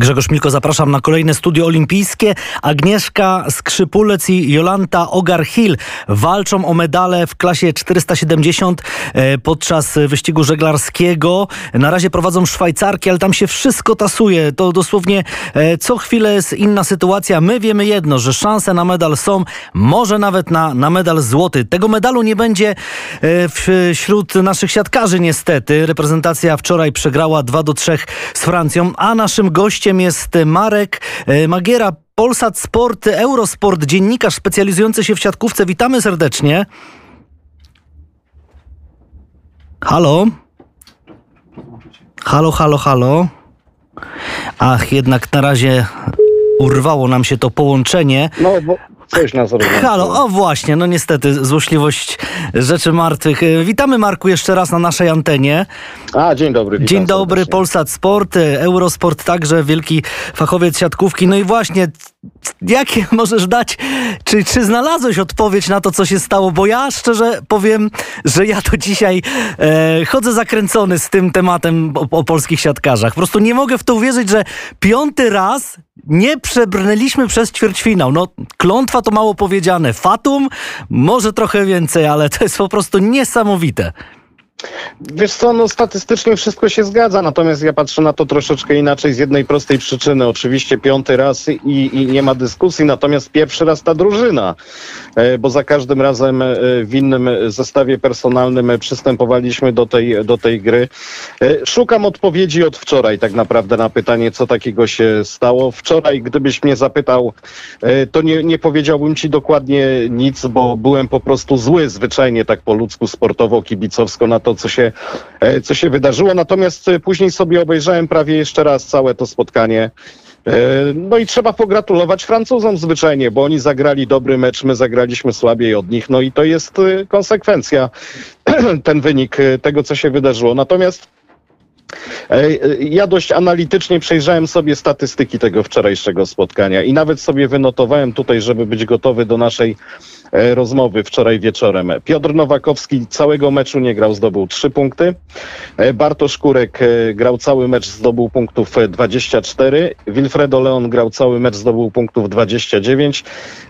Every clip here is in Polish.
Grzegorz Milko, zapraszam na kolejne studio olimpijskie. Agnieszka Skrzypulec i Jolanta Ogar-Hill walczą o medale w klasie 470 e, podczas wyścigu żeglarskiego. Na razie prowadzą Szwajcarki, ale tam się wszystko tasuje. To dosłownie e, co chwilę jest inna sytuacja. My wiemy jedno, że szanse na medal są, może nawet na, na medal złoty. Tego medalu nie będzie e, wśród naszych siatkarzy niestety. Reprezentacja wczoraj przegrała 2 do 3 z Francją, a naszym gościem gościem jest Marek e, Magiera, Polsat Sport, Eurosport, dziennikarz specjalizujący się w siatkówce. Witamy serdecznie. Halo? Halo, halo, halo. Ach, jednak na razie urwało nam się to połączenie. No, bo coś nas Halo, o właśnie, no niestety, złośliwość rzeczy martwych. E, witamy Marku jeszcze raz na naszej antenie. A, dzień dobry. Dzień dobry, serdecznie. Polsat Sport, e, Eurosport także, wielki fachowiec siatkówki. No i właśnie, jakie możesz dać, czy, czy znalazłeś odpowiedź na to, co się stało? Bo ja szczerze powiem, że ja to dzisiaj e, chodzę zakręcony z tym tematem o, o polskich siatkarzach. Po prostu nie mogę w to uwierzyć, że piąty raz nie przebrnęliśmy przez ćwierćfinał. No, klątwa to mało powiedziane. Fatum może trochę więcej, ale to jest po prostu niesamowite. Wiesz co, no statystycznie wszystko się zgadza, natomiast ja patrzę na to troszeczkę inaczej z jednej prostej przyczyny. Oczywiście piąty raz i, i nie ma dyskusji, natomiast pierwszy raz ta drużyna, e, bo za każdym razem e, w innym zestawie personalnym przystępowaliśmy do tej, do tej gry. E, szukam odpowiedzi od wczoraj tak naprawdę na pytanie, co takiego się stało. Wczoraj, gdybyś mnie zapytał, to nie, nie powiedziałbym ci dokładnie nic, bo byłem po prostu zły zwyczajnie tak po ludzku, sportowo, kibicowsko na to, to, co się, e, co się wydarzyło. Natomiast e, później sobie obejrzałem prawie jeszcze raz całe to spotkanie. E, no i trzeba pogratulować Francuzom zwyczajnie, bo oni zagrali dobry mecz, my zagraliśmy słabiej od nich. No i to jest konsekwencja, ten wynik tego, co się wydarzyło. Natomiast ja dość analitycznie przejrzałem sobie statystyki tego wczorajszego spotkania i nawet sobie wynotowałem tutaj, żeby być gotowy do naszej rozmowy wczoraj wieczorem. Piotr Nowakowski całego meczu nie grał, zdobył trzy punkty. E, Bartosz Kurek e, grał cały mecz, zdobył punktów 24. Wilfredo Leon grał cały mecz, zdobył punktów 29.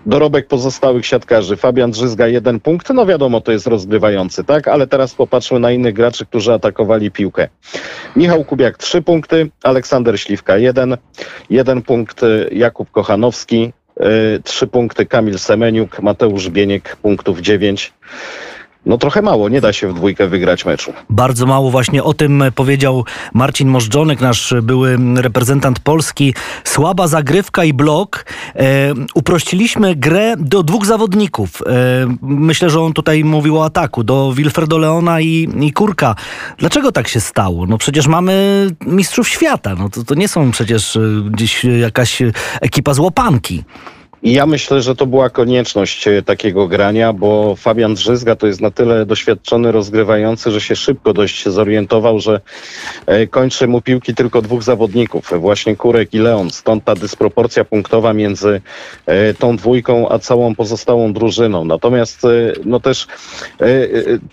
Dorobek pozostałych siatkarzy. Fabian Drzyzga jeden punkt. No wiadomo, to jest rozgrywający, tak? Ale teraz popatrzmy na innych graczy, którzy atakowali piłkę. Michał Kubiak trzy punkty, Aleksander Śliwka jeden, jeden punkt Jakub Kochanowski, E, trzy punkty Kamil Semeniuk, Mateusz Bieniek punktów dziewięć. No trochę mało, nie da się w dwójkę wygrać meczu. Bardzo mało właśnie o tym powiedział Marcin Możdżonek, nasz były reprezentant Polski. Słaba zagrywka i blok. E, uprościliśmy grę do dwóch zawodników. E, myślę, że on tutaj mówił o ataku, do Wilfredo Leona i, i Kurka. Dlaczego tak się stało? No przecież mamy mistrzów świata. No to, to nie są przecież e, gdzieś jakaś ekipa z łopanki. I ja myślę, że to była konieczność e, takiego grania, bo Fabian Drzyzga to jest na tyle doświadczony rozgrywający, że się szybko dość zorientował, że e, kończy mu piłki tylko dwóch zawodników, właśnie Kurek i Leon. Stąd ta dysproporcja punktowa między e, tą dwójką a całą pozostałą drużyną. Natomiast no też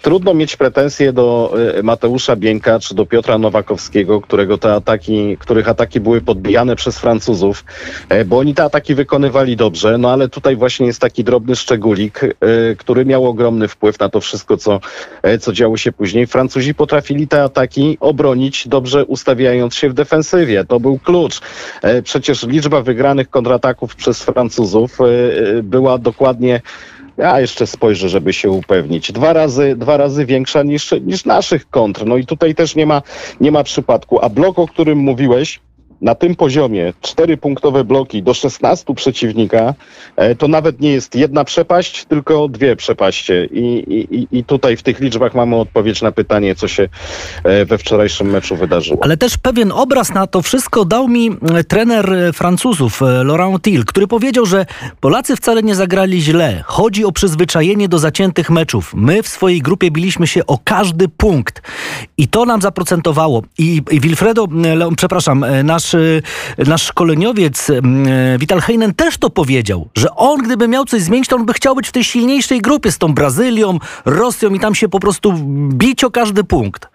trudno mieć pretensje do Mateusza Bieńka czy do Piotra Nowakowskiego, którego te ataki, których ataki były podbijane przez Francuzów, bo oni te ataki wykonywali dobrze dobrze, no ale tutaj właśnie jest taki drobny szczególik, y, który miał ogromny wpływ na to wszystko, co, e, co działo się później. Francuzi potrafili te ataki obronić, dobrze ustawiając się w defensywie. To był klucz. E, przecież liczba wygranych kontrataków przez Francuzów e, była dokładnie ja jeszcze spojrzę, żeby się upewnić. Dwa razy, dwa razy większa niż, niż naszych kontr. No i tutaj też nie ma, nie ma przypadku. A blok, o którym mówiłeś, na tym poziomie cztery punktowe bloki do 16 przeciwnika, e, to nawet nie jest jedna przepaść, tylko dwie przepaście. I, i, I tutaj w tych liczbach mamy odpowiedź na pytanie, co się e, we wczorajszym meczu wydarzyło. Ale też pewien obraz na to wszystko dał mi e, trener Francuzów, Laurent Thiel, który powiedział, że Polacy wcale nie zagrali źle. Chodzi o przyzwyczajenie do zaciętych meczów. My w swojej grupie biliśmy się o każdy punkt. I to nam zaprocentowało. I, i Wilfredo, przepraszam, nasz nasz, y, nasz szkoleniowiec y, Vital Heinen też to powiedział, że on gdyby miał coś zmienić, to on by chciał być w tej silniejszej grupie z tą Brazylią, Rosją i tam się po prostu bić o każdy punkt.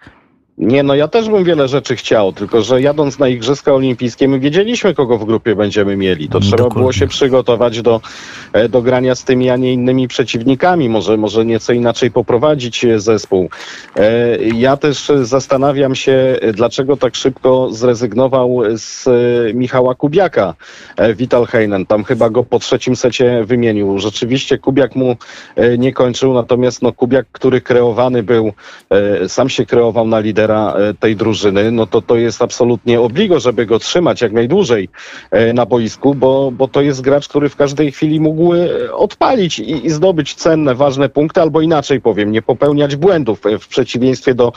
Nie, no ja też bym wiele rzeczy chciał, tylko że jadąc na Igrzyska Olimpijskie, my wiedzieliśmy, kogo w grupie będziemy mieli. To trzeba Dokładnie. było się przygotować do, e, do grania z tymi, a nie innymi przeciwnikami. Może, może nieco inaczej poprowadzić e, zespół. E, Ja też zastanawiam się, dlaczego tak szybko zrezygnował z Michała Kubiaka Vital Heinen. Tam chyba go po trzecim secie wymienił. Rzeczywiście Kubiak mu nie kończył, natomiast no, Kubiak, który kreowany był, sam się kreował na lidera e, tej drużyny, no to to jest absolutnie obligo, żeby go trzymać jak najdłużej e, na boisku, bo, bo to jest gracz, który w każdej chwili mógł e, odpalić i, i zdobyć cenne, ważne punkty, albo inaczej powiem, nie popełniać błędów w przeciwieństwie do,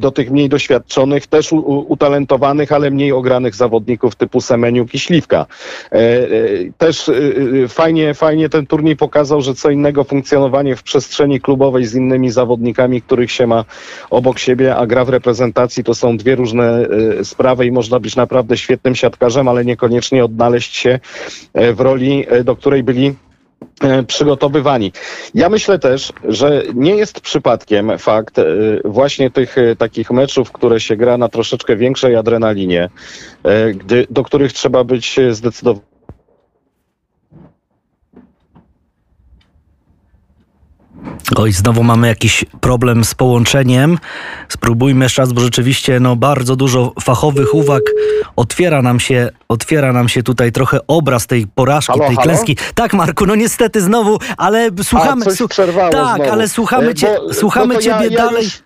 do tych mniej doświadczonych, też u, utalentowanych, ale mniej ogranych zawodników typu Semeniuk i Śliwka. Też fajnie, fajnie ten turniej pokazał, że co innego funkcjonowanie w przestrzeni klubowej z innymi zawodnikami, których się ma obok siebie, a gra w reprezentacji to są dwie różne e, sprawy i można być naprawdę świetnym siatkarzem, ale niekoniecznie odnaleźć się e, w roli, e, do której byli e, przygotowywani. Ja myślę też, że nie jest przypadkiem fakt właśnie tych takich meczów, które się gra na troszeczkę większej adrenalinie, gdy, do których trzeba być e, Oj, znowu mamy jakiś problem z połączeniem. Spróbujmy jeszcze raz, bo rzeczywiście no, bardzo dużo fachowych uwag otwiera nam się, otwiera nam się tutaj trochę obraz tej porażki, Halo, tej halo? klęski. Tak, Marku, no niestety znowu, ale słuchamy. A, coś su- przerwało tak, znowu. ale słuchamy, E, cię, bo- słuchamy no to ja- ciebie ja dalej. Już...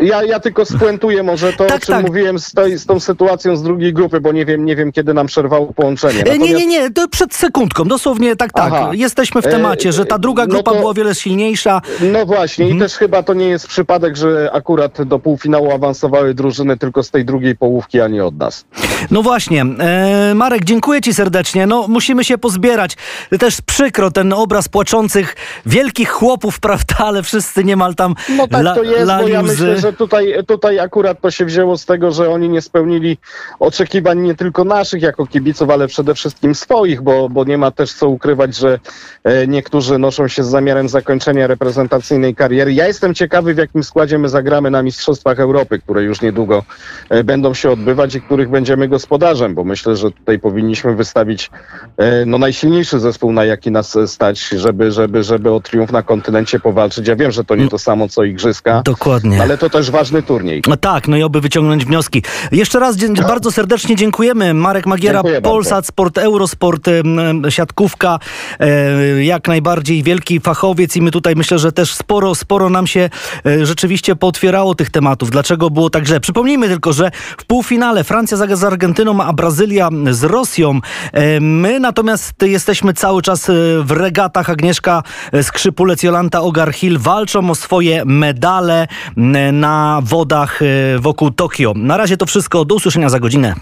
Ja, ja tylko spuentuję może to, Tak, o czym tak. mówiłem z, tej, z tą sytuacją z drugiej grupy, bo nie wiem, nie wiem kiedy nam przerwało połączenie. E, Nie, Natomiast- nie, nie, to przed sekundką, dosłownie tak, tak. Aha. Jesteśmy w E, temacie, że ta druga no grupa to- była o wiele silniejsza. No właśnie Mhm. i też chyba to nie jest przypadek, że akurat do półfinału awansowały drużyny tylko z tej drugiej połówki, a nie od nas. No właśnie, e, Marek, dziękuję Ci serdecznie. No, musimy się pozbierać. Też przykro ten obraz płaczących wielkich chłopów, prawda, ale wszyscy niemal tam No tak la, to jest, bo ja myślę, że tutaj, tutaj akurat to się wzięło z tego, że oni nie spełnili oczekiwań nie tylko naszych jako kibiców, ale przede wszystkim swoich, bo, bo nie ma też co ukrywać, że e, niektórzy noszą się z zamiarem zakończenia reprezentacyjnej kariery. Ja jestem ciekawy, w jakim składzie my zagramy na Mistrzostwach Europy, które już niedługo e, będą się odbywać i których będziemy gospodarzem, bo myślę, że tutaj powinniśmy wystawić e, no, najsilniejszy zespół, na jaki nas stać, żeby, żeby, żeby o triumf na kontynencie powalczyć. Ja wiem, że to nie to samo co Igrzyska, Dokładnie. ale to też ważny turniej. No tak, no i oby wyciągnąć wnioski. Jeszcze raz dzie- bardzo serdecznie dziękujemy. Marek Magiera, Dziękuję bardzo. Polsat, Sport, Eurosport, siatkówka, e, jak najbardziej wielki fachowiec i my tutaj myślę, że też sporo, sporo nam się e, rzeczywiście pootwierało tych tematów. Dlaczego było tak źle? Przypomnijmy tylko, że w półfinale Francja zagra z Argentyną, a Brazylia z Rosją. E, My natomiast jesteśmy cały czas w regatach. Agnieszka Skrzypulec, Jolanta Ogar-Hill walczą o swoje medale na wodach e, wokół Tokio. Na razie to wszystko. Do usłyszenia za godzinę.